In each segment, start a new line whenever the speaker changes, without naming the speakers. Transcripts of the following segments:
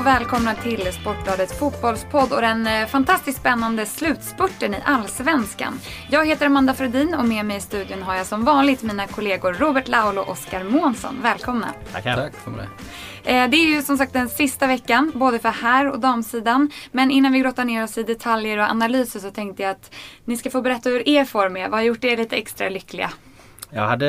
och välkomna till Sportbladets fotbollspodd och den eh, fantastiskt spännande slutspurten i Allsvenskan. Jag heter Amanda Fredin och med mig i studion har jag som vanligt mina kollegor Robert Laul och Oskar Månsson. Välkomna!
Tackar!
Tack för det.
Eh, det är ju som sagt den sista veckan, både för här och damsidan. Men innan vi grottar ner oss i detaljer och analyser så tänkte jag att ni ska få berätta hur er form är. Vad har gjort er lite extra lyckliga?
Jag hade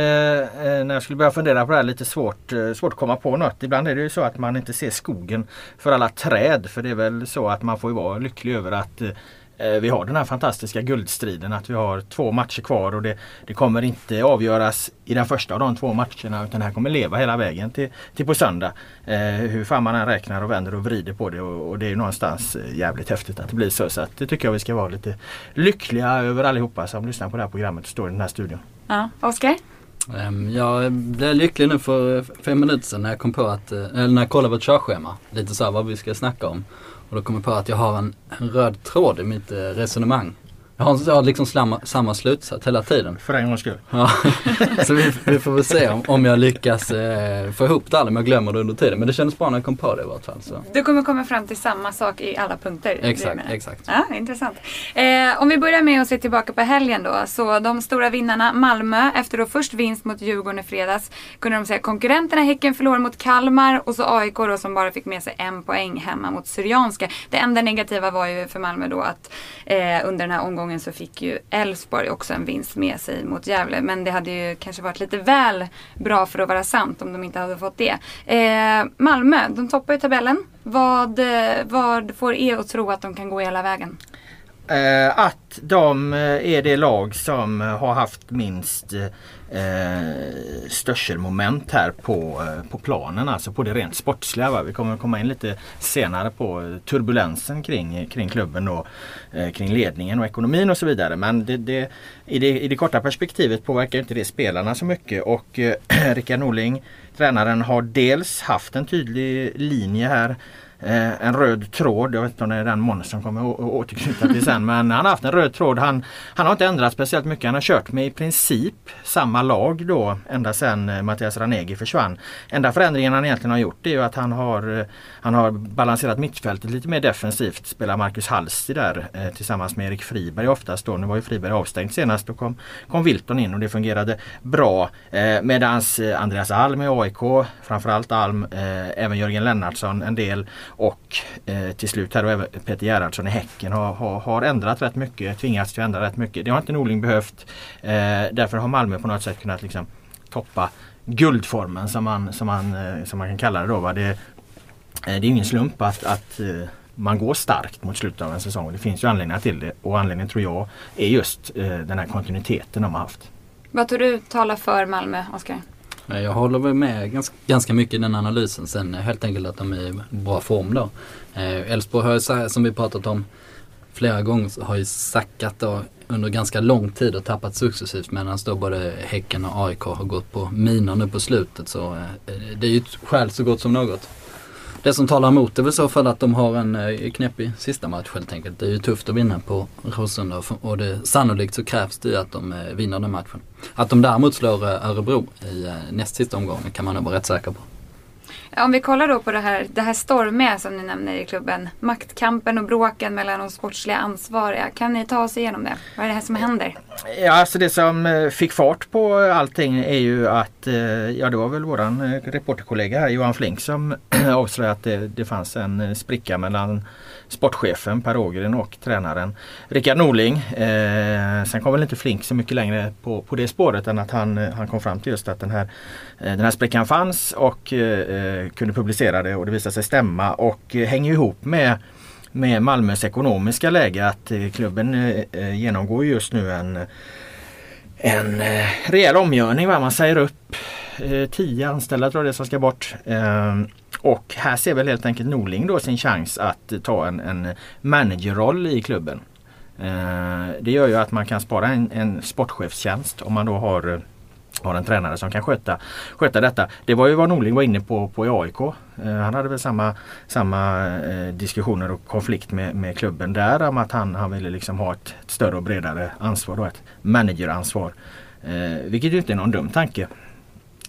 eh, när jag skulle börja fundera på det här lite svårt, eh, svårt att komma på något. Ibland är det ju så att man inte ser skogen för alla träd. För det är väl så att man får ju vara lycklig över att eh, vi har den här fantastiska guldstriden. Att vi har två matcher kvar och det, det kommer inte avgöras i den första av de två matcherna. Utan det här kommer leva hela vägen till, till på söndag. Eh, hur fan man än räknar och vänder och vrider på det. Och, och det är någonstans jävligt häftigt att det blir så. Så att det tycker jag vi ska vara lite lyckliga över allihopa som lyssnar på det här programmet och står i den här studion.
Ja, Oskar?
Ehm, jag blev lycklig nu för eh, fem minuter sedan när jag kom på att, eh, eller när jag kollade vårt körschema. Lite så här vad vi ska snacka om. Och då kom jag på att jag har en, en röd tråd i mitt eh, resonemang. Jag har, jag har liksom samma, samma slutsats hela tiden.
För en gångs skull.
Ja, så vi, vi, får väl se om, om jag lyckas eh, få ihop det eller om jag glömmer det under tiden. Men det kändes bra när jag kom på det i vart fall. Så.
Du kommer komma fram till samma sak i alla punkter?
Exakt, exakt.
Ja, intressant. Eh, om vi börjar med att se tillbaka på helgen då. Så de stora vinnarna Malmö, efter då först vinst mot Djurgården i fredags, kunde de säga konkurrenterna Häcken förlorade mot Kalmar och så AIK då som bara fick med sig en poäng hemma mot Syrianska. Det enda negativa var ju för Malmö då att eh, under den här omgången så fick ju Elfsborg också en vinst med sig mot Gävle. Men det hade ju kanske varit lite väl bra för att vara sant om de inte hade fått det. Eh, Malmö, de toppar ju tabellen. Vad, eh, vad får er att tro att de kan gå hela vägen?
Eh, att de eh, är det lag som eh, har haft minst eh, störselmoment här på, eh, på planen, alltså på det rent sportsliga. Va? Vi kommer komma in lite senare på turbulensen kring, kring klubben och eh, kring ledningen och ekonomin och så vidare. Men det, det, i, det, i det korta perspektivet påverkar inte det spelarna så mycket och eh, Rickard Norling, tränaren, har dels haft en tydlig linje här eh, en röd tråd. Jag vet inte om det är den Måns som kommer att återknyta till sen. Men han har haft en röd tråd. Han, han har inte ändrat speciellt mycket. Han har kört med i princip samma lag då ända sedan eh, Mattias Ranegi försvann. Enda förändringen han egentligen har gjort är ju att han har, eh, han har balanserat mittfältet lite mer defensivt. Spelar Marcus Halsi där eh, tillsammans med Erik Friberg oftast då. Nu var ju Friberg avstängd senast. Då kom, kom Wilton in och det fungerade bra. Eh, Medans eh, Andreas Alm i AIK, framförallt Alm, eh, även Jörgen Lennartsson en del och eh, till slut här då även Peter Gerhardsson i Häcken har, har, har, ändrat rätt mycket, tvingats till att ändra rätt mycket. Det har inte Norling behövt. Eh, därför har Malmö på något sätt kunnat liksom toppa guldformen som man, som man, eh, som man kan kalla det då. Va? Det, eh, det är ingen slump att, att eh, man går starkt mot slutet av en säsong. Det finns ju anledningar till det och anledningen tror jag är just eh, den här kontinuiteten de har haft.
Vad tror du talar för Malmö, Oskar?
Jag håller väl med ganska, ganska mycket i den analysen. Sen helt enkelt att de är i bra form då. Eh, Elfsborg har ju som vi pratat om flera gånger har ju sackat då under ganska lång tid och tappat successivt medan då både Häcken och AIK har gått på minor nu på slutet. Så eh, det är ju ett skäl så gott som något. Det som talar emot är väl så fall att de har en eh, knepig sista match helt enkelt. Det är ju tufft att vinna på Råsunda och det, sannolikt så krävs det ju att de eh, vinner den matchen. Att de däremot slår eh, Örebro i näst sista omgången kan man nog vara rätt säker på.
Om vi kollar då på det här, det här stormiga som ni nämner i klubben. Maktkampen och bråken mellan de sportsliga ansvariga. Kan ni ta oss igenom det? Vad är det här som händer?
Ja, alltså det som eh, fick fart på allting är ju att, eh, ja det var väl våran eh, reporterkollega här Johan Flink som avslöjade att det, det fanns en spricka mellan sportchefen Per Ågren och tränaren Rickard Norling. Eh, sen kom väl inte Flink så mycket längre på, på det spåret än att han, eh, han kom fram till just att den här, eh, den här sprickan fanns och eh, eh, kunde publicera det och det visade sig stämma och hänger ihop med med Malmös ekonomiska läge att klubben genomgår just nu en en rejäl omgörning. Va? Man säger upp eh, tio anställda tror jag det som ska bort. Ehm, och här ser väl helt enkelt Norling då sin chans att ta en, en managerroll i klubben. Eh, det gör ju att man kan spara en, en sportchefstjänst om man då har eh, har en tränare som kan sköta, sköta detta. Det var ju vad Norling var inne på på i AIK. Eh, han hade väl samma, samma eh, diskussioner och konflikt med, med klubben där om att han, han ville liksom ha ett, ett större och bredare ansvar, då, ett manageransvar. Eh, vilket ju inte är någon dum tanke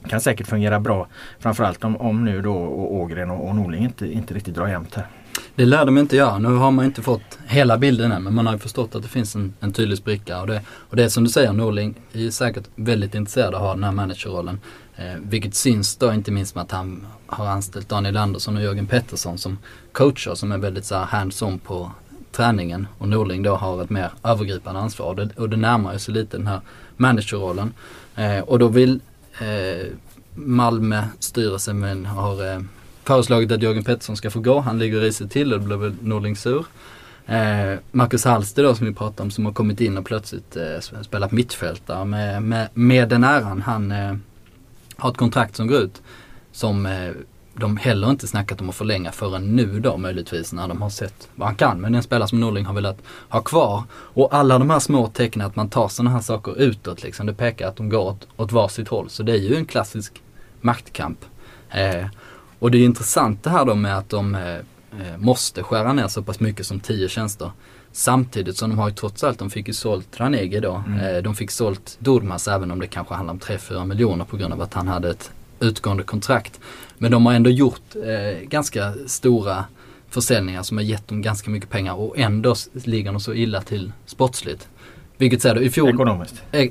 kan säkert fungera bra. Framförallt om, om nu då och Ågren och, och Norling inte, inte riktigt drar jämnt här.
Det lär de inte göra. Nu har man inte fått hela bilden än men man har ju förstått att det finns en, en tydlig spricka. Och det, och det är som du säger, Norling är säkert väldigt intresserad av att ha den här managerrollen. Eh, vilket syns då inte minst med att han har anställt Daniel Andersson och Jörgen Pettersson som coacher som är väldigt så hands-on på träningen. Och Norling då har ett mer övergripande ansvar. Och det, och det närmar sig lite den här managerrollen. Eh, och då vill eh, Malmö styrelse men har eh, föreslagit att Jörgen Pettersson ska få gå. Han ligger risigt till och då blir väl Norling sur. Eh, Marcus Hallster då som vi pratade om som har kommit in och plötsligt eh, spelat mittfältare med, med, med den äran. Han eh, har ett kontrakt som går ut som eh, de heller inte snackat om att förlänga förrän nu då möjligtvis när de har sett vad han kan. Men en spelare som Norling har velat ha kvar. Och alla de här små tecknen att man tar sådana här saker utåt liksom. Det pekar att de går åt, åt varsitt håll. Så det är ju en klassisk maktkamp. Eh, och det är intressant det här då med att de eh, eh måste skära ner så pass mycket som 10 tjänster. Samtidigt som de har ju trots allt, de fick ju sålt Ranegi då. Mm. Eh, de fick sålt Durmas även om det kanske handlar om 3-4 miljoner på grund av att han hade ett utgående kontrakt. Men de har ändå gjort eh, ganska stora försäljningar som har gett dem ganska mycket pengar och ändå ligger de så illa till sportsligt. Vilket säger du, i fjol...
Ekonomiskt.
Eh,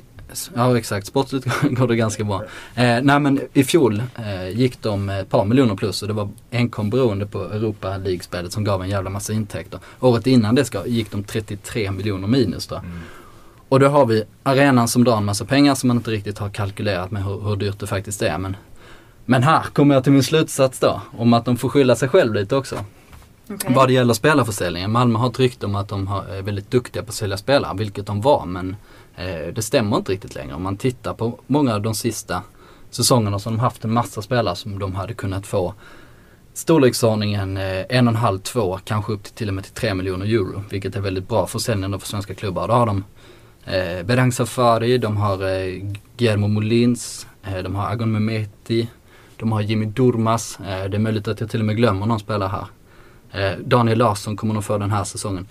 ja exakt, sportsligt går det ganska bra. Eh, nej men i fjol eh, gick de ett par miljoner plus och det var enkom beroende på Europa League-spelet som gav en jävla massa intäkter. Året innan det ska, gick de 33 miljoner minus då. Mm. Och då har vi arenan som drar en massa pengar som man inte riktigt har kalkylerat med hur, hur dyrt det faktiskt är. Men men här kommer jag till min slutsats då, om att de får skylla sig själv lite också. Okay. Vad det gäller spelarförsäljningen. Malmö har ett rykte om att de är väldigt duktiga på att sälja spelare, vilket de var. Men eh, det stämmer inte riktigt längre. Om man tittar på många av de sista säsongerna så har de haft en massa spelare som de hade kunnat få storleksordningen eh, en och en halv, två, kanske upp till till och med till tre miljoner euro. Vilket är väldigt bra försäljning för svenska klubbar. Då har de eh, Berang Safari, de har eh, Guillermo Molins, eh, de har Agon Mehmeti, de har Jimmy Durmas. Eh, det är möjligt att jag till och med glömmer någon spelare här. Eh, Daniel Larsson kommer nog få den här säsongen.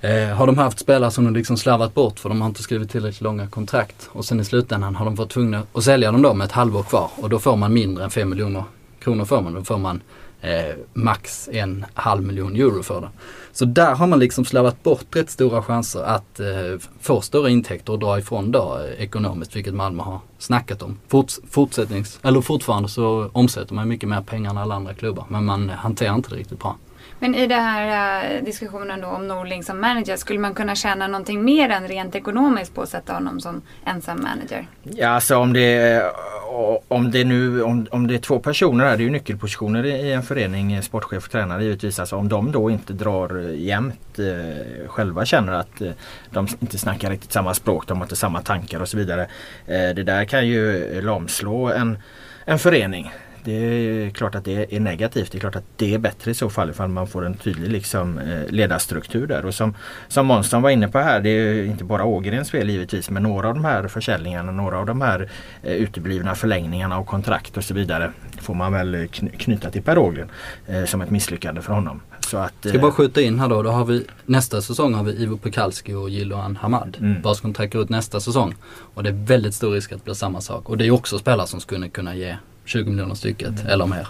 Eh, har de haft spelare som de liksom slarvat bort för de har inte skrivit tillräckligt långa kontrakt. Och sen i slutändan har de varit tvungna att sälja dem då med ett halvår kvar. Och då får man mindre än 5 miljoner kronor för man. Då får man eh, max en halv miljon euro för det. Så där har man liksom slarvat bort rätt stora chanser att eh, få större intäkter och dra ifrån då eh, ekonomiskt, vilket Malmö har snackat om. Forts fortsättnings, eller fortfarande så omsätter man mycket mer pengar än alla andra klubbar, men man hanterar inte det riktigt bra.
Men i den här eh, diskussionen då om Norling som manager, skulle man kunna tjäna någonting mer än rent ekonomiskt på att sätta honom som ensam manager?
Ja, alltså om det, eh, om det nu om, om det är två personer här, det är ju nyckelpositioner i en förening, eh, sportchef och tränare givetvis. Alltså om de då inte drar jämnt eh, själva känner att eh, de inte snackar riktigt samma språk, de har inte samma tankar och så vidare. Eh, det där kan ju lamslå en, en förening. Det är klart att det är negativt. Det är klart att det är bättre i så fall ifall man får en tydlig liksom, eh, ledarstruktur där. Och som, som Månsson var inne på här, det är inte bara Ågrens fel givetvis men några av de här försäljningarna, några av de här eh, uteblivna förlängningarna av kontrakt och så vidare får man väl knyta till Per Ågren eh, som ett misslyckande för honom.
Så att, Ska bara skjuta in här då, då har vi nästa säsong har vi Ivo Pekalski och Jiloan Hamad. Mm. Vars kontrakt går ut nästa säsong. Och det är väldigt stor risk att det blir samma sak. Och det är också spelare som skulle kunna ge 20 miljoner stycket mm. eller mer.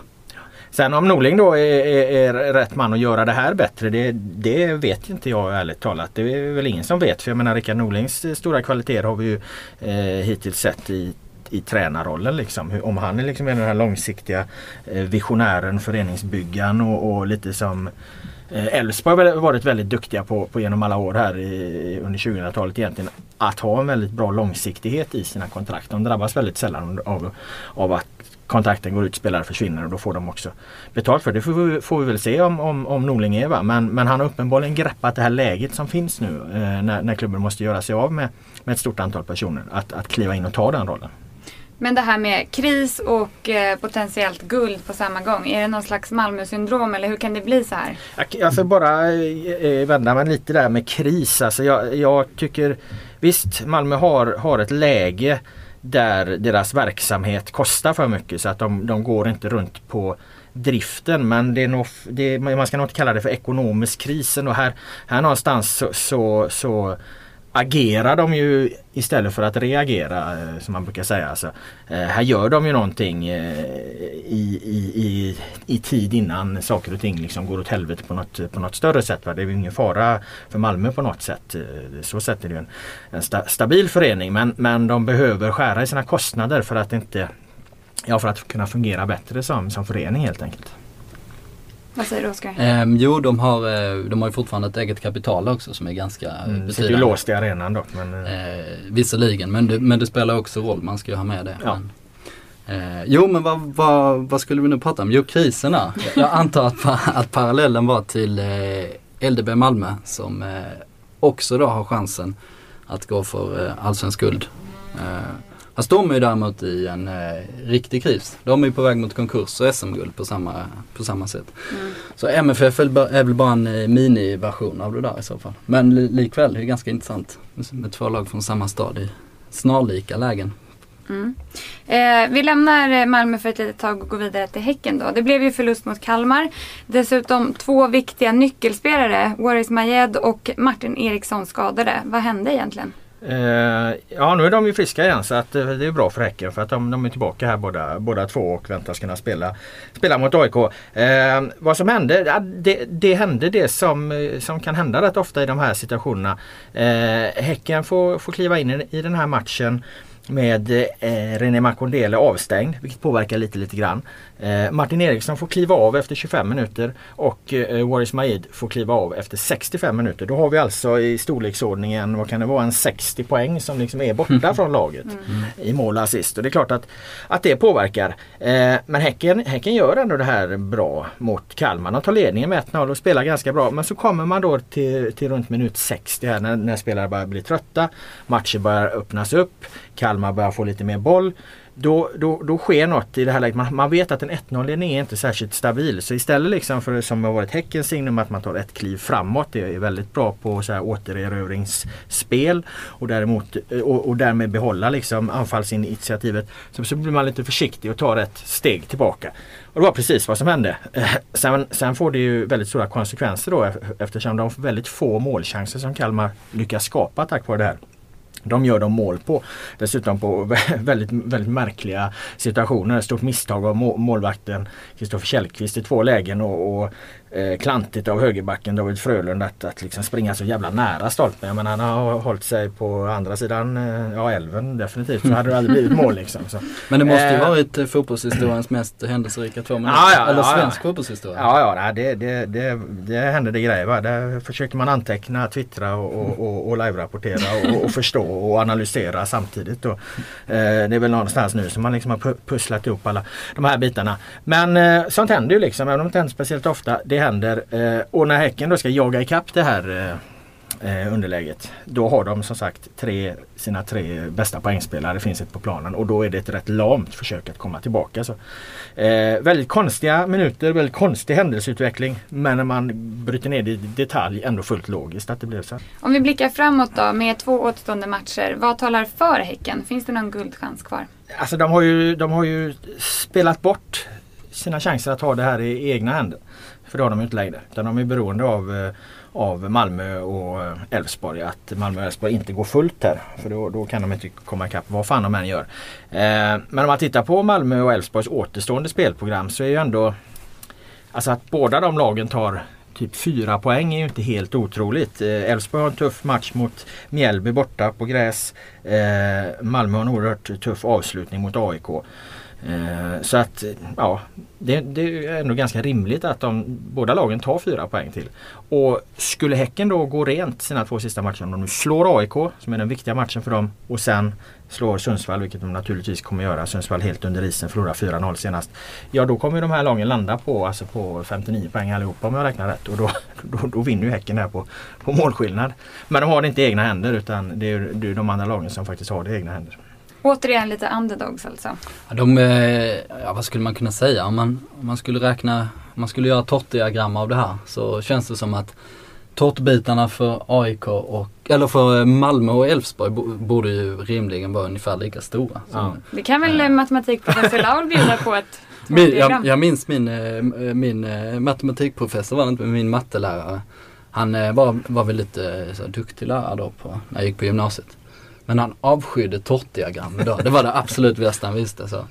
Sen om Norling då är, är, är, rätt man att göra det här bättre det, det vet inte jag ärligt talat. Det är väl ingen som vet. För jag menar Rickard Norlings stora kvaliteter har vi ju eh, hittills sett i i tränarrollen. Liksom. Om han är liksom den här långsiktiga eh, visionären, föreningsbyggaren och, och lite som eh, Elfsborg har varit väldigt duktiga på, på genom alla år här i, under 2000-talet egentligen. Att ha en väldigt bra långsiktighet i sina kontrakt. De drabbas väldigt sällan av, av att kontrakten går ut, spelare försvinner och då får de också betalt för det. får vi, får vi väl se om, om, om Norling är. Va? Men, men han har uppenbarligen greppat det här läget som finns nu eh, när, när klubben måste göra sig av med, med ett stort antal personer. Att, att kliva in och ta den rollen.
Men det här med kris och eh, potentiellt guld på samma gång. Är det någon slags Malmö-syndrom eller hur kan det bli så här?
Jag får bara eh, eh, vända mig lite där med kris. Alltså jag, jag tycker visst Malmö har, har ett läge där deras verksamhet kostar för mycket så att de, de går inte runt på driften. Men det är nog, det, man ska nog inte kalla det för ekonomisk krisen och här, här någonstans så, så, så agerar de ju istället för att reagera eh, som man brukar säga. Alltså, eh, här gör de ju någonting eh, i, i, i, i tid innan saker och ting liksom går åt helvete på något, på något större sätt. Va? Det är ju ingen fara för Malmö på något sätt. Så sätt är det ju en, en sta, stabil förening men, men de behöver skära i sina kostnader för att inte Ja för att kunna fungera bättre som, som förening helt enkelt.
Vad säger du Oskar?
Ehm, jo, de har, eh, de har ju fortfarande ett eget kapital också som är ganska
Mm, sitter ju
betydande.
låst i arenan dock. Men, eh,
Eh, visserligen, men det, men det spelar också roll. Man ska ju ha med det.
Ja.
Men, eh, jo, men vad, vad, vad skulle vi nu prata om? Jo, kriserna. Jag antar att, att parallellen var till eh, LDB Malmö som eh, också då har chansen att gå för eh, allsvensk guld. Eh, fast de är ju däremot i en eh, riktig kris. De är ju på väg mot konkurs och SM-guld på samma, på samma sätt.
Mm.
Så MFF är väl bara en eh, miniversion av det där i så fall. Men li- likväl, det är ganska intressant med- med två lag från samma stad i snarlika lägen.
Mm. Eh, vi lämnar eh, Malmö för ett litet tag och går vidare till Häcken då. Det blev ju förlust mot Kalmar. Dessutom två viktiga nyckelspelare, Waris Majed och Martin Eriksson skadade. Vad hände egentligen?
Eh, ja nu är de ju friska igen så att eh, det är bra för Häcken för att de, de är tillbaka här båda, båda två och väntas kunna spela, spela mot AIK. Eh, vad som hände? Ja, det, det hände det som, eh, som kan hända rätt ofta i de här situationerna. Eh, häcken får, får kliva in i, i den här matchen med eh, René Makondele avstängd vilket påverkar lite lite grann. Eh, Martin Eriksson får kliva av efter 25 minuter och eh, Waris Maid får kliva av efter 65 minuter. Då har vi alltså i storleksordningen, vad kan det vara, en 60 poäng som liksom är borta från laget i mål och assist. Och det är klart att, att det påverkar. Eh, men häcken, häcken gör ändå det här bra mot Kalmar. De tar ledningen med 1-0 och spelar ganska bra. Men så kommer man då till, till runt minut 60 här när, när spelare börjar bli trötta. Matcher börjar öppnas upp. Kalmar Kalmar börjar få lite mer boll. Då, då, då sker något i det här läget. Man, man vet att en 1-0-ledning är inte särskilt stabil. Så istället liksom för som har varit Häckens signum att man tar ett kliv framåt. Det är väldigt bra på så här återerövringsspel. Och, däremot, och, och därmed behålla liksom anfallsinitiativet. Så, så blir man lite försiktig och tar ett steg tillbaka. Och det var precis vad som hände. Eh, sen, sen får det ju väldigt stora konsekvenser då eftersom de får väldigt få målchanser som Kalmar lyckas skapa tack vare det här. De gör de mål på. Dessutom på väldigt, väldigt märkliga situationer. Stort misstag av målvakten Kristoffer Källqvist i två lägen och, och eh, klantigt av högerbacken David Frölund att, att liksom springa så jävla nära stolpen. Men han har hållit sig på andra sidan eh, ja, älven definitivt. Så hade det aldrig blivit mål liksom. Så.
Men det måste ju
Eh.
varit eh, fotbollshistoriens mest händelserika två minuter.
Ja, ja,
Eller
ja, ja.
svensk fotbollshistoria.
Ja, ja det, det, det, det hände det grejer. Va? Där försöker man anteckna, twittra och, och, och, och live-rapportera och, och förstå och analysera samtidigt. Då. Eh, det är väl någonstans nu som man liksom har pu- pusslat ihop alla de här bitarna. Men eh, sånt händer ju liksom, även om det inte händer speciellt ofta. Det händer. Eh, och när Häcken då ska jaga ikapp det här eh, eh, underläget. Då har de som sagt tre, sina tre bästa poängspelare finns ett på planen och då är det ett rätt lamt försök att komma tillbaka. Så, eh, väldigt konstiga minuter, väldigt konstig händelseutveckling men när man bryter ner det i detalj ändå fullt logiskt att det blev så.
Om vi blickar framåt då med två återstående matcher. Vad talar för Häcken? Finns det någon guldchans kvar?
Alltså de har, ju, de har ju spelat bort sina chanser att ha det här i egna händer. För det har de ju inte längre. Utan de är beroende av, eh, av Malmö och eh, Elfsborg. Att Malmö och Elfsborg inte går fullt här. För då, då kan de inte komma ikapp vad fan de än gör. Eh, men om man tittar på Malmö och Elfsborgs återstående spelprogram så är ju ändå Alltså att båda de lagen tar typ fyra poäng är ju inte helt otroligt. Eh, Elfsborg har en tuff match mot Mjällby borta på gräs. Eh, Malmö har en oerhört tuff avslutning mot AIK. Eh, så att ja, det, det är ändå ganska rimligt att de, båda lagen tar fyra poäng till. Och skulle Häcken då gå rent sina två sista matcher, om de nu slår AIK som är den viktiga matchen för dem och sen slår Sundsvall, vilket de naturligtvis kommer göra. Sundsvall helt under isen, förlorar 4-0 senast. Ja då kommer de här lagen landa på, alltså på 59 poäng allihopa om jag räknar rätt. Och då, då, då vinner ju Häcken där på, på målskillnad. Men de har det inte i egna händer utan det är, det är de andra lagen som faktiskt har det i egna händer.
Återigen lite underdogs alltså.
Ja, De, eh, ja, vad skulle man kunna säga? Om man, om man skulle räkna, om man skulle göra tårtdiagram av det här så känns det som att tårtbitarna för AIK och, eller för Malmö och Elfsborg bo- borde ju rimligen vara ungefär lika stora. Så-
Ja.
Det kan väl eh, matematikprofessor Laul bjuda på ett
Min, jag, jag minns min, eh, min matematikprofessor var inte, men min mattelärare. Han var, var väl lite så duktig lärare då på, när jag gick på gymnasiet. Men han avskydde tårtdiagram då. Det var det absolut bästa han visste. Så,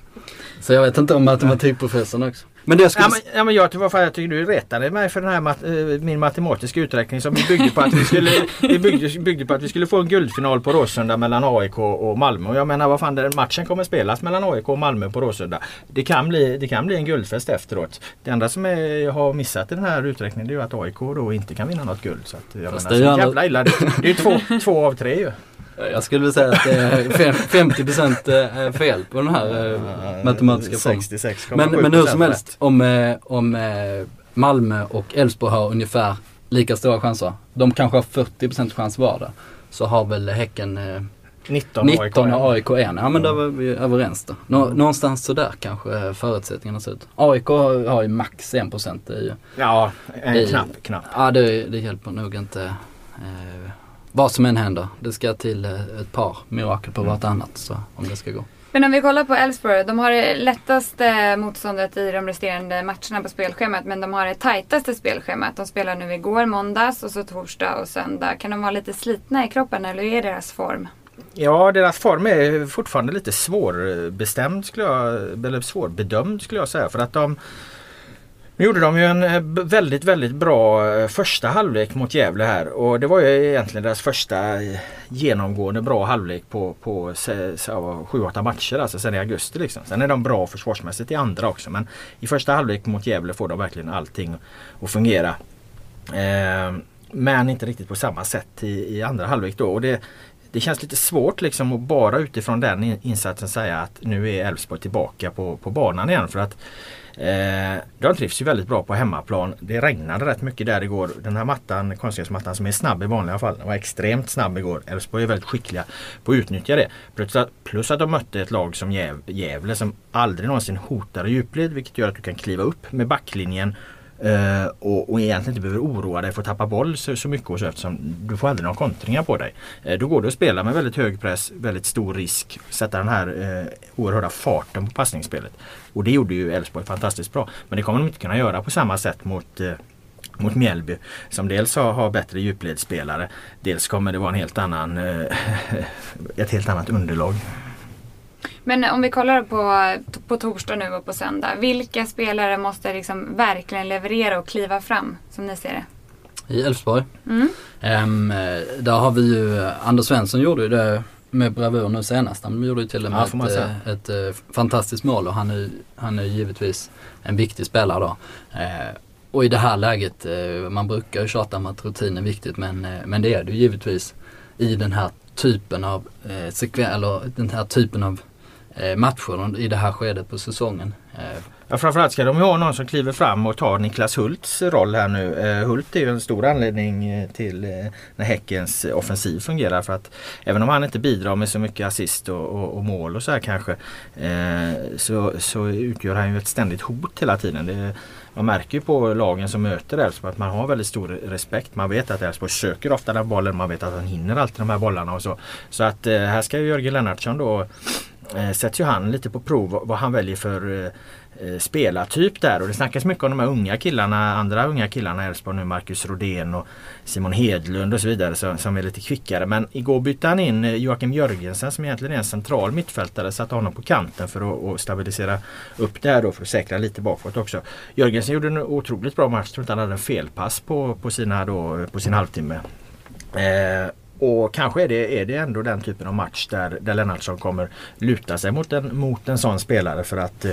så jag vet inte om matematikprofessorn också. Men det jag skulle...
Ja, men, ja, men jag, jag tycker du retade mig för den här mat, eh, min matematiska uträkning som vi byggde på att vi skulle, vi byggde, byggde på att vi skulle få en guldfinal på Råsunda mellan AIK och Malmö. Och jag menar vad fan den matchen kommer spelas mellan AIK och Malmö på Råsunda. Det kan bli, det kan bli en guldfest efteråt. Det enda som är, jag har missat i den här uträkningen är ju att AIK då inte kan vinna något guld. Så att, jag
Fast
menar,
det är
så jävla illa. Det, det är ju två, två av tre ju.
Jag skulle vilja säga att det är fem- 50% eh, fel på den här eh, matematiska formeln.
66,7%
Men, men hur som helst, om, eh, om eh, Malmö och Elfsborg har ungefär lika stora chanser. De kanske har 40% chans var där. Så har väl Häcken eh,
19,
19 och AIK 1. Ja men där var vi överens då. Nå, Någonstans sådär kanske eh, förutsättningarna ser ut. AIK har ju max 1% det är ju.
Ja, en
I-
knapp, knapp.
Ja det, det hjälper nog inte. Eh, vad som än händer. Det ska till eh, ett par mirakel på vartannat så, om det ska gå.
Men om vi kollar på Elfsborg. De har det lättaste motståndet i de resterande matcherna på spelschemat. Men de har det tajtaste spelschemat. De spelar nu igår måndags och så torsdag och söndag. Kan de vara lite slitna i kroppen eller hur är deras form?
Ja, deras form är fortfarande lite svårbestämd skulle jag, eller svårbedömd skulle jag säga. För att de nu gjorde de ju en eh, väldigt, väldigt bra eh, första halvlek mot Gävle här och det var ju egentligen deras första eh, genomgående bra halvlek på, på se- se- ja, sju, åtta matcher alltså sen i augusti liksom. Sen är de bra försvarsmässigt i andra också men i första halvlek mot Gävle får de verkligen allting att fungera. Eh, men inte riktigt på samma sätt i, i andra halvlek då. Och det, det känns lite svårt liksom att bara utifrån den insatsen säga att nu är Elfsborg tillbaka på, på banan igen. För att eh, de trivs ju väldigt bra på hemmaplan. Det regnade rätt mycket där igår. Den här mattan, konstgräsmattan som är snabb i vanliga fall, den var extremt snabb igår. Elfsborg är väldigt skickliga på att utnyttja det. Plus att, plus att de mötte ett lag som Gävle som aldrig någonsin hotar i djupled vilket gör att du kan kliva upp med backlinjen Eh, och, och egentligen inte behöver oroa dig för att tappa boll så, så mycket och så eftersom du får aldrig några kontringar på dig. Eh, då går det att spela med väldigt hög press, väldigt stor risk, sätta den här eh, oerhörda farten på passningsspelet. Och det gjorde ju Elfsborg fantastiskt bra. Men det kommer de inte kunna göra på samma sätt mot eh, mot Mjällby som dels har, har bättre djupledsspelare dels kommer det vara en helt annan eh, ett helt annat underlag.
Men om vi kollar på, på torsdag nu och på söndag. Vilka spelare måste liksom verkligen leverera och kliva fram som ni ser det?
I Elfsborg.
Mm.
Eh, där har vi ju, Anders Svensson gjorde ju det med bravur nu senast. Han gjorde ju till och med
Ja,
ett, eh, ett, eh, fantastiskt mål och han är, han är givetvis en viktig spelare då. Eh, och i det här läget, eh, man brukar ju tjata om att rutin är viktigt men, eh, men det är det ju givetvis i den här typen av eh, sekven, eller den här typen av Eh, matcher i det här skedet på säsongen. Eh,
ja, framförallt ska de ha någon som kliver fram och tar Niklas Hults roll här nu. Eh, Hult är ju en stor anledning till när Häckens offensiv fungerar. För att även om han inte bidrar med så mycket assist och, och, och mål och så här kanske eh, så, så utgör han ju ett ständigt hot hela tiden. Det, man märker ju på lagen som möter Elfsborg att man har väldigt stor respekt. Man vet att Elfsborg söker ofta den bollen. Man vet att han hinner alltid de här bollarna och så. Så att eh, här ska ju Jörgen Lennartsson då Eh, sätts ju han lite på prov vad, han väljer för eh, eh, spelartyp där och det snackas mycket om de här unga killarna, andra unga killarna i Elfsborg nu, Marcus Rodén och Simon Hedlund och så vidare som, som är lite kvickare. Men igår bytte han in eh, Joakim Jörgensen som egentligen är en central mittfältare, satte honom på kanten för att, stabilisera upp det här då för att säkra lite bakåt också. Jörgensen gjorde en otroligt bra match, tror inte han hade en felpass på, på, sina då, på sin halvtimme. Eh, och kanske är det, är det ändå den typen av match där, där Lennartsson kommer luta sig mot en, mot en sån spelare för att eh,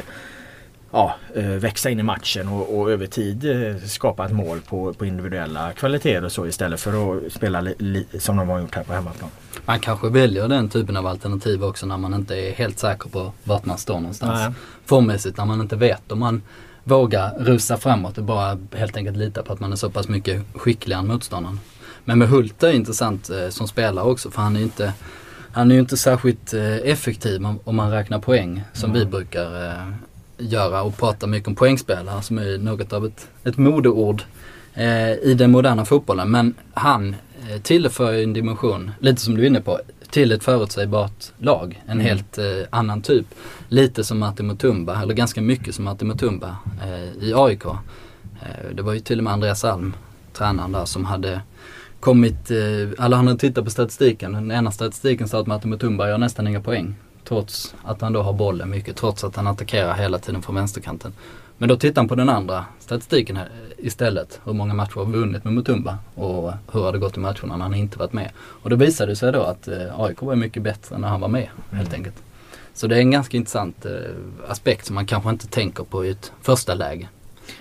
ja, eh, växa in i matchen och, och över tid eh, skapa ett mål på, på individuella kvaliteter och så istället för att spela li, li, som de har gjort här på hemmaplan.
Man kanske väljer den typen av alternativ också när man inte är helt säker på vart man står någonstans.
Nej.
Formmässigt när man inte vet om man vågar rusa framåt och bara helt enkelt lita på att man är så pass mycket skickligare än motståndaren. Men med Hult är intressant eh, som spelare också för han är ju inte han är ju inte särskilt eh, effektiv om, man räknar poäng som vi brukar eh, göra och prata mycket om poängspelare som är något av ett, ett modeord i den moderna fotbollen. Men han tillför ju en dimension, lite som du är inne på, till ett förutsägbart lag. En
Mm.
helt eh, annan typ. Lite som Martin Mutumba, eller ganska mycket som Martin Mutumba eh, i AIK. Eh, det var ju till och med Andreas Alm tränaren där som hade kommit, eh, alla han hade tittat på statistiken. Den ena statistiken sa att Martin Mutumba gör nästan inga poäng. Trots att han då har bollen mycket, trots att han attackerar hela tiden från vänsterkanten. Men då tittar han på den andra statistiken här istället. Hur många matcher har vi vunnit med Mutumba och hur har det gått i matcherna när han inte varit med. Och då visade det sig då att eh, AIK var mycket bättre när han var med helt
Mm.
enkelt. Så det är en ganska intressant eh, aspekt som man kanske inte tänker på i ett första läge.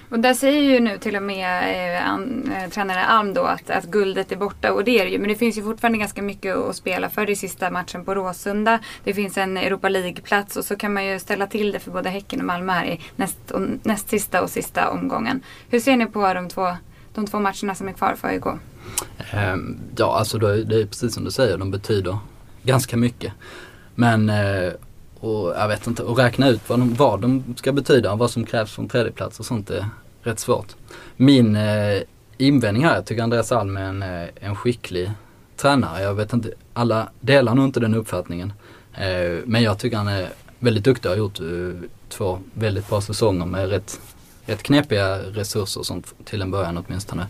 Och där säger ju nu till och med eh, an, eh, tränare Alm då att, att guldet är borta och det är det ju. Men det finns ju fortfarande ganska mycket att spela för i sista matchen på Råsunda. Det finns en Europa League-plats och så kan man ju ställa till det för både Häcken och Malmö här i näst, och, näst sista och sista omgången. Hur ser ni på de två, de två matcherna som är kvar för AIK?
Ehm, ja, alltså det, det är precis som du säger, de betyder ganska mycket. Men, eh, och jag vet inte, att räkna ut vad de, vad de ska betyda och vad som krävs från tredjeplats och sånt är rätt svårt. Min eh, invändning här, jag tycker Andreas Alm är en, eh, en skicklig tränare. Jag vet inte, alla delar nog inte den uppfattningen. Eh, men jag tycker han är väldigt duktig och har gjort eh, två väldigt bra säsonger med rätt, rätt knepiga resurser och sånt till en början åtminstone.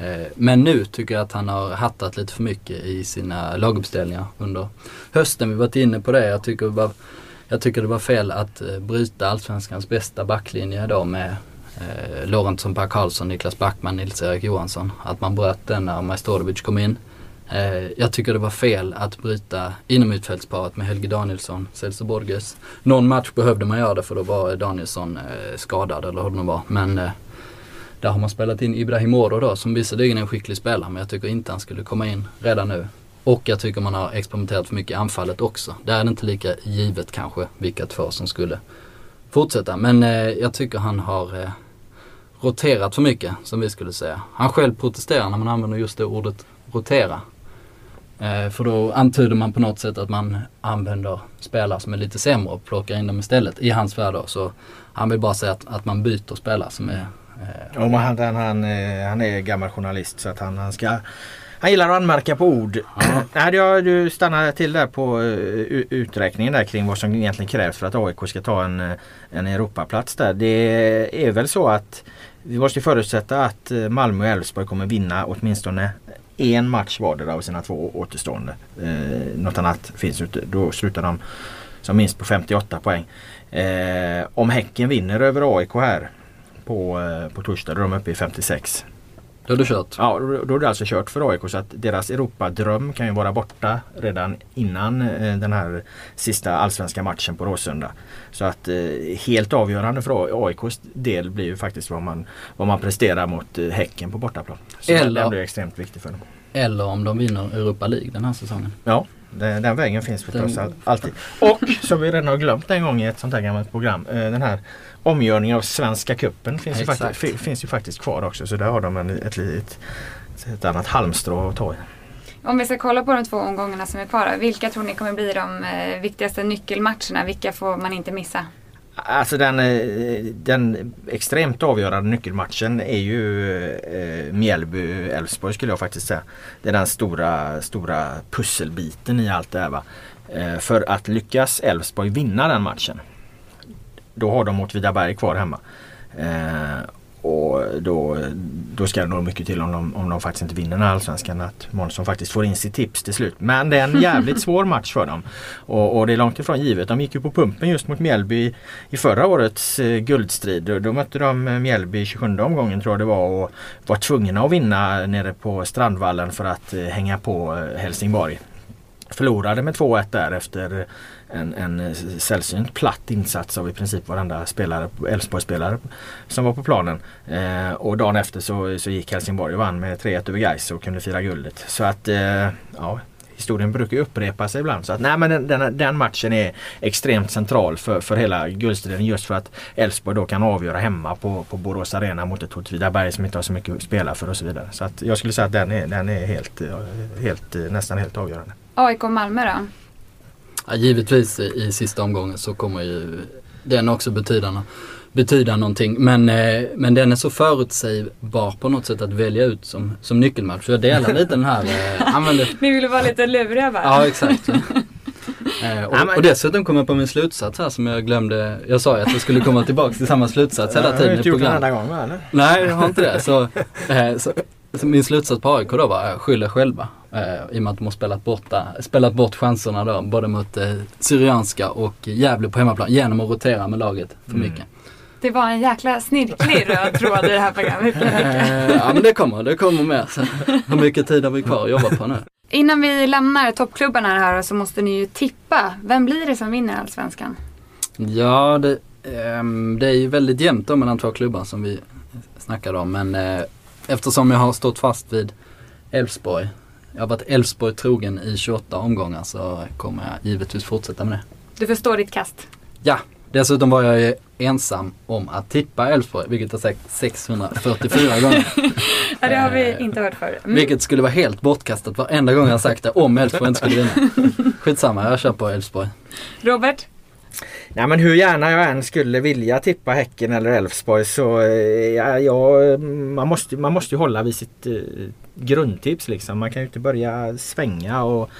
Eh, men nu tycker jag att han har hattat lite för mycket i sina laguppställningar under hösten. Vi varit inne på det. Jag tycker, det var, jag tycker det var fel att eh, bryta Allsvenskans bästa backlinje då med eh, Lorentzon, Per Karlsson, Niklas Backman, Nils-Erik Johansson. Att man bröt den när Majstorovic kom in. Eh, jag tycker det var fel att bryta inomhutfältsparet med Helge Danielsson, Celso Borges. Någon match behövde man göra det för då var Danielsson eh, skadad eller hur det nu var. Men eh, där har man spelat in Ibrahim Oro då som visserligen är en skicklig spelare men jag tycker inte han skulle komma in redan nu. Och jag tycker man har experimenterat för mycket i anfallet också. Där är det inte lika givet kanske vilka två som skulle fortsätta. Men eh, jag tycker han har eh, roterat för mycket som vi skulle säga. Han själv protesterar när man använder just det ordet rotera. Eh, för då antyder man på något sätt att man använder spelare som är lite sämre och plockar in dem istället i hans värld då. Så han vill bara säga att, att man byter spelare som är eh,
Ja, men han, han, han, eh, han är gammal journalist så att han, han ska han gillar att anmärka på ord. Nej, jag, du stannar till där på uh, uträkningen där kring vad som egentligen krävs för att AIK ska ta en, eh, en Europaplats där. Det är väl så att vi måste förutsätta att eh, Malmö och Elfsborg kommer vinna åtminstone en match vardera av sina två återstående. Eh, något annat finns inte. Då slutar de som minst på 58 poäng. Eh, om Häcken vinner över AIK här på, eh, på torsdag då är de uppe i 56.
Då har du kört.
Ja, då då är det alltså kört för AIK så att deras Europadröm kan ju vara borta redan innan eh, den här sista allsvenska matchen på Råsunda. Så att eh, helt avgörande för AIKs del blir ju faktiskt vad man, vad man presterar mot eh, Häcken på bortaplan. Så
Eller-
den blir extremt viktig för dem.
Eller om de vinner Europa League den här säsongen.
Ja, den, den vägen finns förstås
Den-
all, alltid. Och som vi redan har glömt en gång i ett sånt här gammalt program. Den här omgörningen av Svenska Cupen finns, ju faktiskt, fi- finns ju faktiskt kvar också. Så där har de en, ett, litet, ett annat halmstrå att ta i.
Om vi ska kolla på de två omgångarna som är kvar. Vilka tror ni kommer bli de eh, viktigaste nyckelmatcherna? Vilka får man inte missa?
Alltså den, eh, den extremt avgörande nyckelmatchen är ju eh, Mjällby-Elfsborg skulle jag faktiskt säga. Det är den stora, stora pusselbiten i allt det här. Va? Eh, för att lyckas Elfsborg vinna den matchen då har de Åtvidaberg kvar hemma. Eh, och då, då ska det nog mycket till om de, om de faktiskt inte vinner den här allsvenskan. Att Månsson faktiskt får in sitt tips till slut. Men det är en jävligt svår match för dem. Och, och det är långt ifrån givet. De gick ju på pumpen just mot Mjällby i förra årets eh, guldstrid. Då, då mötte de eh, Mjällby i 27 omgången tror jag det var och var tvungna att vinna nere på Strandvallen för att eh, hänga på eh, Helsingborg. Förlorade med 2-1 där efter en, en eh, sällsynt platt insats av i princip varenda spelare, Elfsborgsspelare som var på planen. Eh, och dagen efter så, så gick Helsingborg och vann med 3-1 över Gais och kunde fira guldet. Så att eh, ja, historien brukar ju upprepa sig ibland. Så att, nej, men den, den, den matchen är extremt central för, för hela guldstriden just för att Elfsborg då kan avgöra hemma på, på Borås Arena mot ett Åtvidaberg som inte har så mycket att spela för och så vidare. Så att jag skulle säga att den är, den är helt, eh, helt, eh, nästan helt avgörande.
AIK och Malmö då?
Ja, givetvis i, i sista omgången så kommer ju den också betyda, betyda någonting. Men, eh, men den är så förutsägbar på något sätt att välja ut som, som nyckelmatch. Så jag delar lite den här, eh, använder,
Ni ville vara lite luriga bara.
ja exakt. Eh, och, och dessutom kom jag på min slutsats här som jag glömde. Jag sa ju att jag skulle komma tillbaka till samma slutsats hela
har
tiden i
inte gjort det en
programmet.
enda gång eller?
Nej, jag har inte det. Så, eh, så, min slutsats på AIK då var, skyll er själva. Eh, I och med att de har spelat, borta, spelat bort chanserna då, både mot eh, Syrianska och Gävle på hemmaplan genom att rotera med laget för
Mm.
mycket.
Det var en jäkla snirklig röd tråd i det här programmet.
Eh, ja men det kommer, det kommer mer. Så, hur mycket tid har vi kvar att jobba på nu?
Innan vi lämnar toppklubbarna här så måste ni ju tippa. Vem blir det som vinner Allsvenskan?
Ja, det, ehm, det är ju väldigt jämnt då mellan två klubbar som vi snackade om. Men eh, eftersom jag har stått fast vid Elfsborg. Jag har varit Elfsborg trogen i 28 omgångar så kommer jag givetvis fortsätta med det.
Du förstår ditt kast.
Ja, dessutom var jag ju ensam om att tippa Elfsborg, vilket jag sagt 644 gånger.
Ja, det har vi inte hört förr. Mm.
Vilket skulle vara helt bortkastat varenda gång jag sagt det om Elfsborg inte skulle vinna. Skitsamma, jag kör på Elfsborg.
Robert?
Nej men hur gärna jag än skulle vilja tippa Häcken eller Elfsborg så eh, ja, ja, man, måste, man måste ju hålla vid sitt eh, grundtips liksom. Man kan ju inte börja svänga och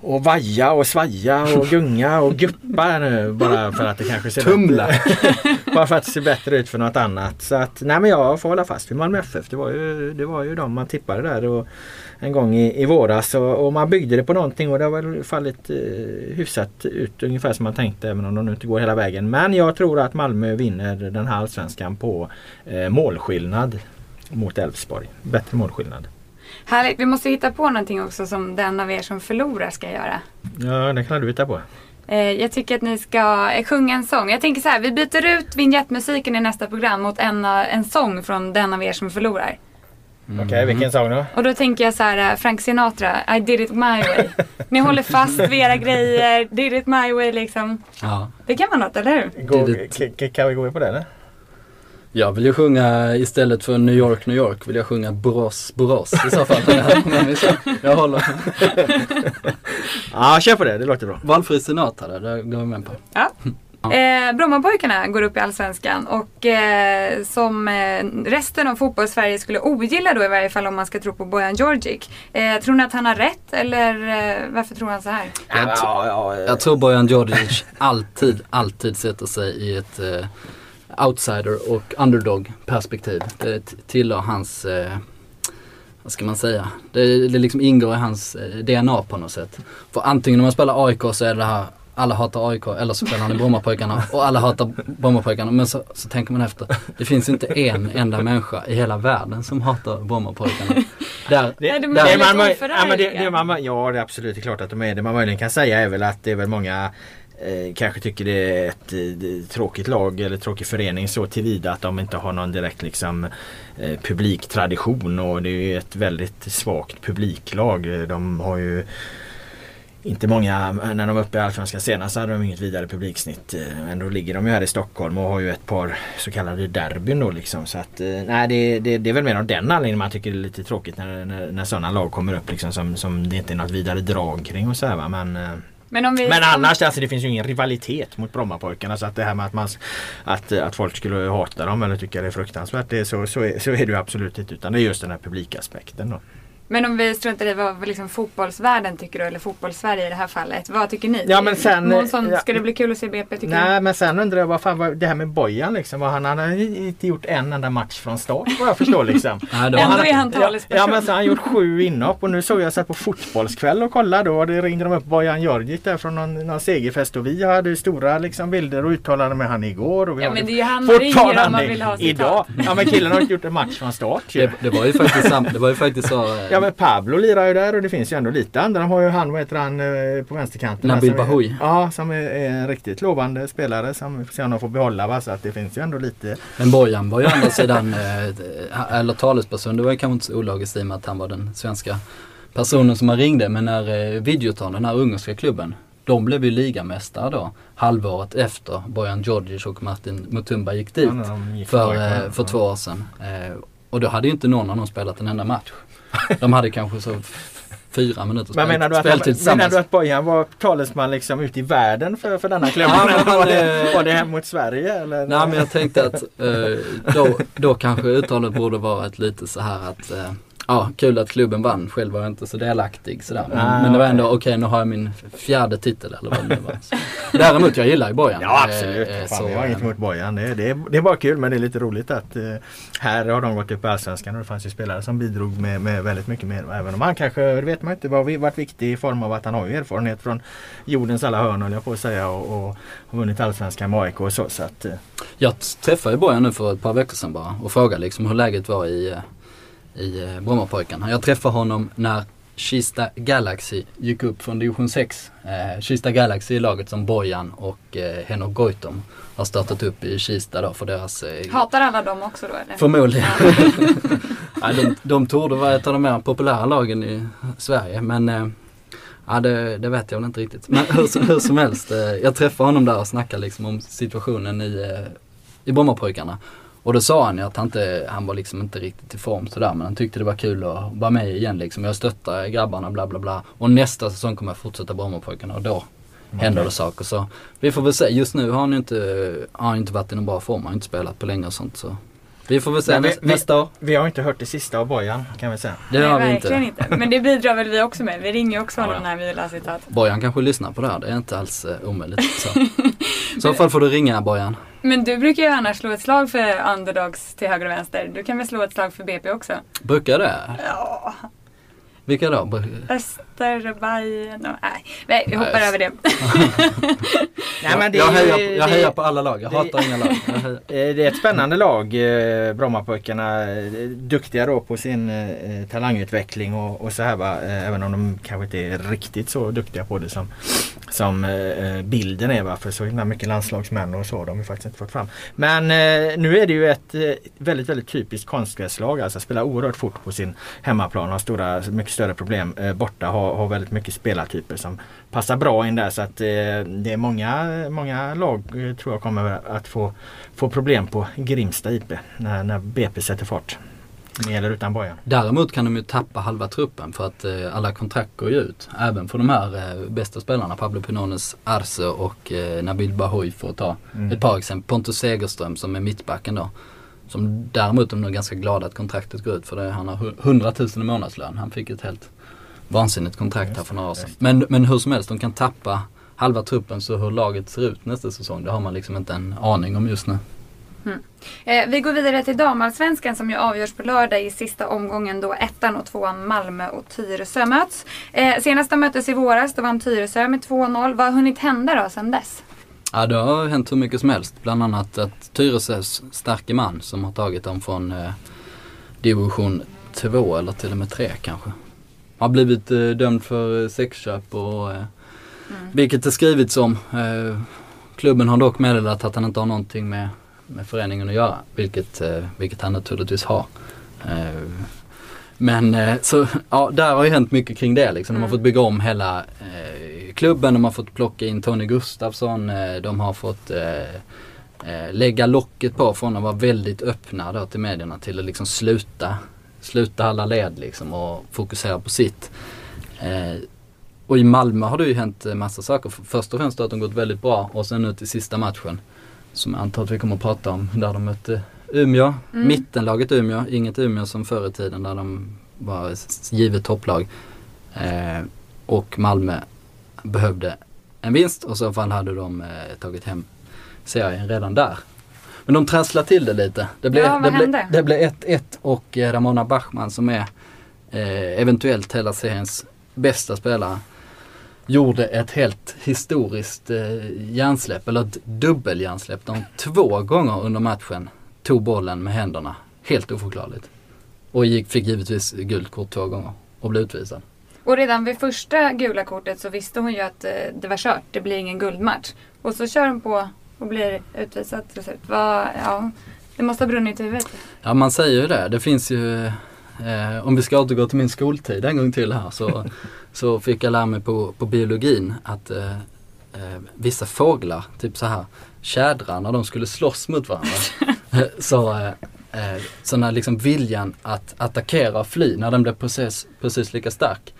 och vaja och svaja och gunga och guppa nu bara för att det kanske ser
Tumla.
Bättre, bara för att det ser bättre ut för något annat. Så att nej men jag får hålla fast vid Malmö FF. Det var ju, det var ju de man tippade där och en gång i, i våras och, och man byggde det på någonting och det har väl fallit eh, hyfsat ut ungefär som man tänkte även om de nu inte går hela vägen. Men jag tror att Malmö vinner den här allsvenskan på eh, målskillnad mot Elfsborg. Bättre målskillnad.
Härligt. Vi måste hitta på någonting också som den av er som förlorar ska göra.
Ja, det kan du hitta på.
Eh, jag tycker att ni ska eh, sjunga en sång. Jag tänker så här, vi byter ut vignettmusiken i nästa program mot en, eh, en sång från den av er som förlorar.
Okej, vilken sång då?
Och då tänker jag så här, Frank Sinatra, I did it my way. Ni håller fast vid era grejer, did it my way liksom.
Ja.
Det kan vara något, eller hur?
Gå, kan vi gå in på det eller?
Jag vill ju sjunga istället för New York, New York vill jag sjunga Borås, Borås i så fall. Men jag håller.
Ja, kör på det. Det låter bra.
Valfri Sinatra där, det går jag med på.
Ja. Eh, Brommapojkarna går upp i Allsvenskan och eh, som eh, resten av fotbollssverige skulle ogilla då i varje fall om man ska tro på Bojan Djordjic. Eh, tror ni att han har rätt eller eh, varför tror han så här?
Jag, t-
ja, ja,
jag tror Bojan Djordjic alltid, alltid sätter sig i ett eh, outsider och underdog perspektiv. Det tillhör hans, eh, vad ska man säga, det, det liksom ingår i hans eh, DNA på något sätt. För antingen om man spelar AIK så är det här alla hatar AIK eller så spelar han i Brommapojkarna och alla hatar Brommapojkarna. Men så, så tänker man efter. Det finns inte en enda människa i hela världen som hatar Brommapojkarna. Där,
Det,
Nej, de är
det
väldigt
man,
oförargliga.
ja, det, det man, ja det är absolut det är klart att de är det. Man möjligen kan säga är väl att det är väl många eh, kanske tycker det är ett eh, tråkigt lag eller tråkig förening så tillvida att de inte har någon direkt liksom eh, publiktradition och det är ju ett väldigt svagt publiklag. Eh, de har ju inte många, när de var uppe i Allsvenskan senast hade de inget vidare publiksnitt. Eh, Ändå ligger de ju här i Stockholm och har ju ett par så kallade derbyn då liksom. Så att eh, nej det, det, det är väl mer av den anledningen man tycker det är lite tråkigt när, när, när sådana lag kommer upp liksom som, som det inte är något vidare drag kring och så här va. Men, eh,
men om vi...
men annars alltså det finns ju ingen rivalitet mot Brommapojkarna så att det här med att, man, att, eh, att folk skulle hata dem eller tycka det är fruktansvärt det är så, så, är, så är det ju absolut inte utan det är just den här publikaspekten då.
Men om vi struntar i vad liksom fotbollsvärlden tycker då, eller fotbollssverige i det här fallet. Vad tycker ni?
Ja, men sen-
Månsson,
ja.
ska det bli kul att se BP tycker
Nej men sen undrar jag vad fan var det här med Bojan liksom. Vad han, han har inte gjort en enda match från start vad jag förstår liksom.
Nej,
du?
var
Ändå är han
Ja,
talesperson.
ja men så har han gjort sju inhopp och nu såg jag här på fotbollskväll och kollade då och det ringde de upp Bojan Djordjic där från någon, någon segerfest och vi hade stora liksom bilder och uttalanden med han igår. Och vi
Ja men
det
är ju han ringer om man vill ha citat.
idag. Ja men killen har inte gjort en match från start ju.
det, det var ju faktiskt, sam, det var ju faktiskt så. eh,
Ja men Pablo lirar ju där och det finns ju ändå lite andra. De har ju han, vad heter han eh, på vänsterkanten?
Nabil Bahoui.
Ja som är, är en riktigt lovande spelare som vi får se om de får behålla va? Så att det finns ju ändå lite
Men Bojan var ju å andra sidan, eh, eller talesperson, det var ju kanske inte så ologiskt i och med att han var den svenska personen som man ringde. Men när eh, Videoton, den här ungerska klubben, de blev ju ligamästare då halvåret efter Bojan Djordjic och Martin Mutumba gick dit
Ja, gick
för, eh, för två år sedan. Och då hade ju inte någon av dem spelat en enda match. De hade kanske så fyra minuter
Men menar du, att, han, menar du att Bojan var talesman liksom ute i världen för, för denna klubben?
Ja,
var, det,
eh,
var det hem mot Sverige? Eller?
Nej men jag tänkte att eh, då, då kanske uttalet borde vara ett lite så här att eh, ja, kul att klubben vann. Själv var jag inte så delaktig sådär. Men,
Ah,
men det var ändå
okej.
okej, nu har jag min fjärde titel eller vad det nu var. Så. Däremot, jag gillar ju Bojan.
Ja absolut.
Eh, eh,
Fan,
så,
jag har inget emot Bojan. Det, det, är- det är bara kul men det är lite roligt att eh, här har de gått upp i Allsvenskan och det fanns ju spelare som bidrog med, med väldigt mycket mer. Även om han kanske, det vet man inte, var, varit viktig i form av att han har ju erfarenhet från jordens alla hörn höll jag på att säga och, och har vunnit Allsvenskan med AIK och så. så att, eh,
Jag träffade ju Bojan nu för ett par veckor sedan bara och frågade liksom hur läget var i, eh, i eh, Brommapojkarna. Jag träffade honom när Kista Galaxy gick upp från division 6. Eh, Kista Galaxy är laget som Bojan och eh, Henok Goitom har startat upp i Kista då för deras eh,
Hatar alla dem också då eller?
Förmodligen. ja, de, de torde vara ett av de mer populära lagen i Sverige men eh, ja, det, det vet jag väl inte riktigt. Men hur, som- hur som helst, eh, jag träffade honom där och snackade liksom om situationen i, eh, i Brommapojkarna. Och då sa han ju att han, inte, han var liksom inte riktigt i form sådär men han tyckte det var kul att vara med igen liksom. Jag stöttar grabbarna bla bla bla. Och nästa säsong kommer jag fortsätta Brommapojkarna och då händer det saker. Så vi får väl se. Just nu har han ju inte, har inte varit i någon bra form. Han har inte spelat på länge och sånt. Så vi får väl se
vi-
näs-
vi-
nästa år.
vi har inte hört det sista av Bojan kan vi säga.
Det
Nej,
har vi
verkligen
inte.
inte. Men det bidrar väl vi också med. Vi ringer också honom
Ja, ja.
när vi vill ha citat.
Bojan kanske lyssnar på det här. Det är inte alls eh, omöjligt. Så. I så fall får du ringa Bojan.
Men du brukar ju annars slå ett slag för underdogs till höger och vänster. Du kan väl slå ett slag för BP också?
Brukar det?
Ja,
Vilka då?
Öster, Bajen och... Nej, nej vi hoppar
Nej,
över det.
Nej, men det,
jag,
är
hejar, jag
det-
hejar på alla lag. Jag
det-
hatar inga lag.
Eh, Det är ett spännande lag, eh, Brommapojkarna. Eh, Duktiga då på sin eh, talangutveckling och, och så här va. Även om de kanske inte är riktigt så duktiga på det som, som eh, bilden är va. För så himla mycket landslagsmän och så har de ju faktiskt inte fått fram. Men nu är det ju ett väldigt, väldigt typiskt konstgräslag. Alltså spelar oerhört fort på sin hemmaplan. Har stora, mycket större problem borta. Har, har väldigt mycket spelartyper som passar bra in där. Så att eh, det är många, många lag eh, tror jag kommer att få, få problem på Grimsta IP när, när BP sätter fart. Med eller utan Bojan.
Däremot kan de ju tappa halva truppen för att eh, alla kontrakt går ju ut. Även för de här eh, bästa spelarna. Pablo Pinones Arce och eh, Nabil Bahoui för att ta
Mm.
ett par exempel. Pontus Segerström som är mittbacken då. Som däremot de är ganska glada att kontraktet går ut för det. Han har hu- 100 000 i månadslön. Han fick ett helt vansinnigt kontrakt här för några år sedan. Men, men hur som helst, de kan tappa halva truppen så hur laget ser ut nästa säsong det har man liksom inte en aning om just nu.
Eh, vi går vidare till damallsvenskan som ju avgörs på lördag i sista omgången då ettan och tvåan Malmö och Tyresö möts. Eh, senast de möttes i våras då vann Tyresö med 2-0. Vad har hunnit hända då sedan dess?
Ja det har hänt hur mycket som helst. Bland annat att Tyresös starke man som har tagit dem från eh, division 2 eller till och med 3 kanske. Har blivit eh, dömd för eh, sexköp och eh, vilket det skrivits om. Klubben har dock meddelat att han inte har någonting med, med föreningen att göra. Vilket, vilket han naturligtvis har. Men så, ja, där har ju hänt mycket kring det liksom. De har
Mm.
fått bygga om hela eh, klubben, de har fått plocka in Tony Gustafsson, eh, de har fått eh, lägga locket på från att vara väldigt öppna då till medierna till att liksom sluta, sluta alla led liksom och fokusera på sitt. Eh, och i Malmö har det ju hänt eh, massa saker. Först och främst att de gått väldigt bra och sen nu till sista matchen som jag antar att vi kommer att prata om där de mötte Umeå,
Mm.
mittenlaget Umeå, inget Umeå som förr i tiden där de var givet topplag. Eh, och Malmö behövde en vinst och i så fall hade de eh, tagit hem serien redan där. Men de trasslade till det lite. Det blev,
Ja, vad
det blev, det blev 1-1 och eh, Ramona Bachmann som är eh, eventuellt hela seriens bästa spelare gjorde ett helt historiskt eh, hjärnsläpp, eller ett dubbelhjärnsläpp. De två gånger under matchen tog bollen med händerna. Helt oförklarligt. Och gick, fick givetvis gult kort två gånger och blev utvisad.
Och redan vid första gula kortet så visste hon ju att eh, det var kört. Det blir ingen guldmatch. Och så kör hon på och blir utvisad till slut. Ja, det måste ha brunnit i huvudet.
Ja man säger ju det. Det finns ju, eh, om vi ska återgå till min skoltid en gång till här så, så fick jag lära mig på, på biologin att eh, eh, vissa fåglar, typ så här tjädrar när de skulle slåss mot varandra. eh, så, eh, eh, så när liksom viljan att attackera och fly, när den blev precis, precis lika stark.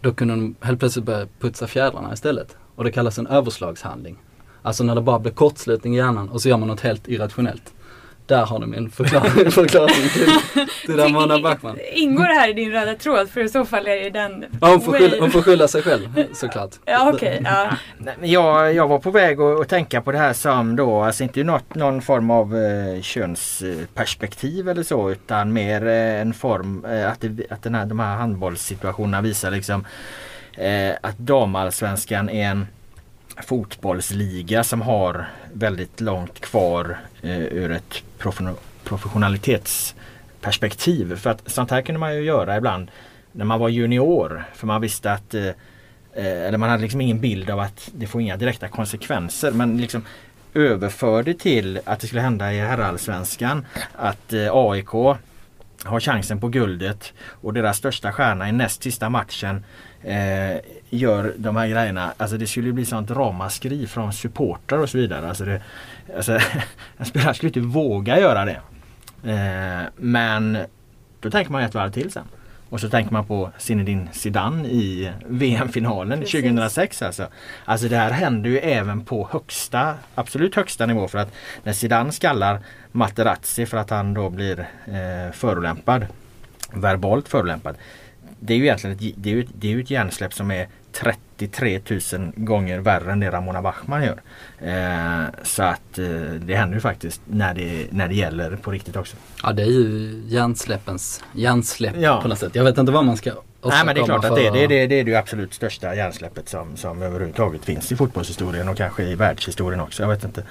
Då kunde de helt plötsligt börja putsa fjädrarna istället. Och det kallas en överslagshandling. Alltså när det bara blir kortslutning i hjärnan och så gör man något helt irrationellt. Där har ni min förklaring, förklaring till, till Ramona Backman.
Ingår det här i din röda tråd? För i så fall är det den...
Ja, hon, får skylla, hon får skylla sig själv såklart.
Ja okej. Okay, ja.
jag, jag var på väg att, att tänka på det här som då, alltså inte något, någon form av eh, könsperspektiv eller så utan mer eh, en form eh, att, det, att den här, de här handbollssituationerna visar liksom eh, att damallsvenskan är en fotbollsliga som har väldigt långt kvar eh, ur ett professionalitetsperspektiv. För att sånt här kunde man ju göra ibland när man var junior. För man visste att eh, eh, eller man hade liksom ingen bild av att det får inga direkta konsekvenser. Men liksom överförde till att det skulle hända i herrallsvenskan. Att eh, AIK har chansen på guldet och deras största stjärna i näst sista matchen eh, gör de här grejerna. Alltså det skulle bli sånt ramaskri från supportrar och så vidare. Alltså det, alltså, en spelare skulle inte våga göra det. Eh, men då tänker man ett varv till sen. Och så tänker man på Zinedine Zidane i VM-finalen 2006 alltså. Alltså det här händer ju även på högsta, absolut högsta nivå för att när Zidane skallar Materazzi för att han då blir eh, förolämpad, verbalt förolämpad. Det är ju egentligen ett, det är ju, det är ju ett hjärnsläpp som är 33 000 gånger värre än det Ramona Bachmann gör. Eh, så att eh, det händer ju faktiskt när det, när det gäller på riktigt också.
Ja det är ju hjärnsläppens hjärnsläpp ja. på något sätt. Jag vet inte vad man ska
Nej men det är klart att det, det, det, det är det absolut största hjärnsläppet som, som överhuvudtaget finns i fotbollshistorien och kanske i världshistorien också. Jag vet inte.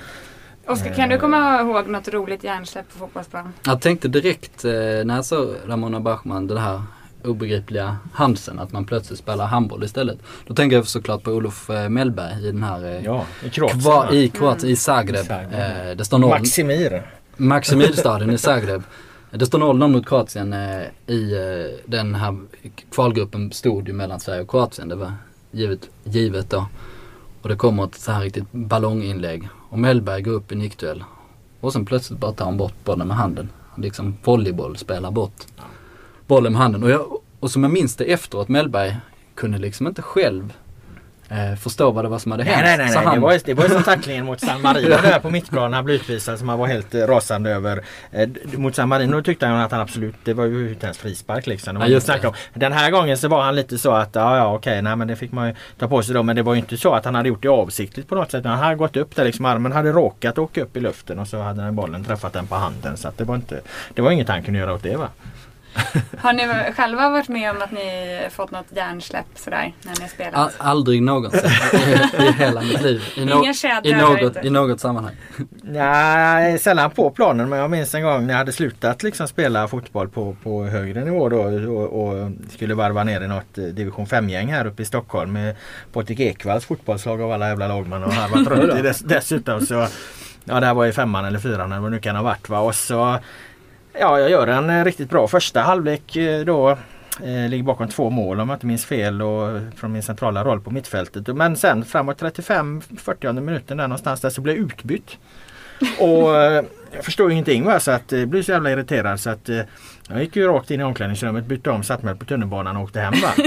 Oskar, kan du komma ihåg något roligt hjärnsläpp på fotbollsplan?
Jag tänkte direkt eh, när jag såg Ramona Bachmann, det här obegripliga Hansen att man plötsligt spelar handboll istället. Då tänker jag såklart på Olof eh, Mellberg i den här
eh, ja, i Kroatien,
kva, i, Kroatien, mm. i Zagreb. Eh, det står noll,
Maximir.
Maximirstaden i Zagreb. Det står 0-0 mot Kroatien eh, i den här kvalgruppen stod ju mellan Sverige och Kroatien. Det var givet, givet då. Och det kommer ett så här riktigt ballonginlägg. Och Mellberg går upp i nickduell. Och sen plötsligt bara tar han bort bollen med handen. Liksom volleyboll spelar bort bollen med handen. Och, jag, och som jag minns det efteråt, Mellberg kunde liksom inte själv eh, förstå vad det var som hade hänt.
Nej, nej, nej. nej. Han... Det, var, det var som tacklingen mot San Marino där på mittplanen. Han blev utvisad som han var helt eh, rasande över. Eh, mot San Marino tyckte han att han absolut, det var ju inte ens frispark liksom. Det var ja, det. Om. Den här gången så var han lite så att ja, ja okej, nej men det fick man ju ta på sig då. Men det var ju inte så att han hade gjort det avsiktligt på något sätt. Han hade gått upp där liksom. Armen hade råkat åka upp i luften och så hade den bollen träffat den på handen. Så att det var inte, det var inget han kunde göra åt det va.
Har ni själva varit med om att ni fått något hjärnsläpp sådär när ni har spelat? All,
aldrig någonsin i, i hela mitt liv.
I, no,
i, något, I något sammanhang.
Nej, sällan på planen men jag minns en gång när jag hade slutat liksom spela fotboll på, på högre nivå då och, och skulle varva ner i något eh, division 5-gäng här uppe i Stockholm med Patrik Ekvalls fotbollslag av alla jävla lag man har harvat runt i dess, dessutom. Så, ja det här var i femman eller fyran eller vad det nu kan ha varit. Va? Och så Ja, jag gör en eh, riktigt bra första halvlek eh, då. Eh, ligger bakom två mål om jag inte minns fel och från min centrala roll på mittfältet. Men sen framåt 35-40 minuten där någonstans där så blev jag utbytt. Och eh, jag förstår ingenting va? så att jag blev så jävla irriterad så att jag gick ju rakt in i omklädningsrummet, bytte om, satte mig på tunnelbanan och åkte hem. Va?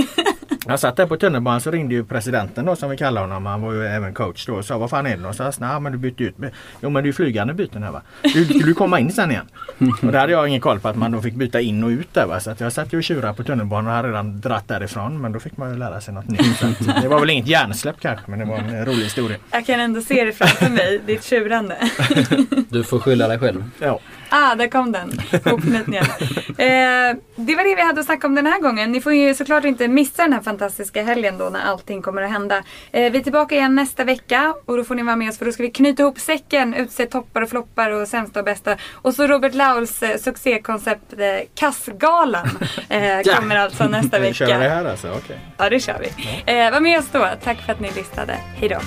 Jag satt där på tunnelbanan så ringde ju presidenten då som vi kallar honom. Han var ju även coach då och sa vad fan är det någonstans? Nej men du bytte ut. Jo men det är ju flygande byten här va. Du, skulle du komma in sen igen? Och det hade jag ingen koll på att man då fick byta in och ut där va. Så att jag satt ju och tjurade på tunnelbanan och hade redan dratt därifrån. Men då fick man ju lära sig något nytt. Så det var väl inget hjärnsläpp kanske men det var en rolig historia.
Jag kan ändå se det framför mig, ditt tjurande.
Du får skylla dig själv.
Ja.
Ah, där kom den. Hopknytningen. eh, det var det vi hade att snacka om den här gången. Ni får ju såklart inte missa den här fantastiska helgen då när allting kommer att hända. Eh, vi är tillbaka igen nästa vecka och då får ni vara med oss för då ska vi knyta ihop säcken, utse toppar och floppar och sämsta och bästa. Och så Robert Lauls eh, succékoncept eh, Kassgalan eh, kommer alltså nästa vecka.
Kör vi det här alltså? Okej. Okay.
Ja, det kör vi. Eh, var med oss då. Tack för att ni lyssnade. Hejdå.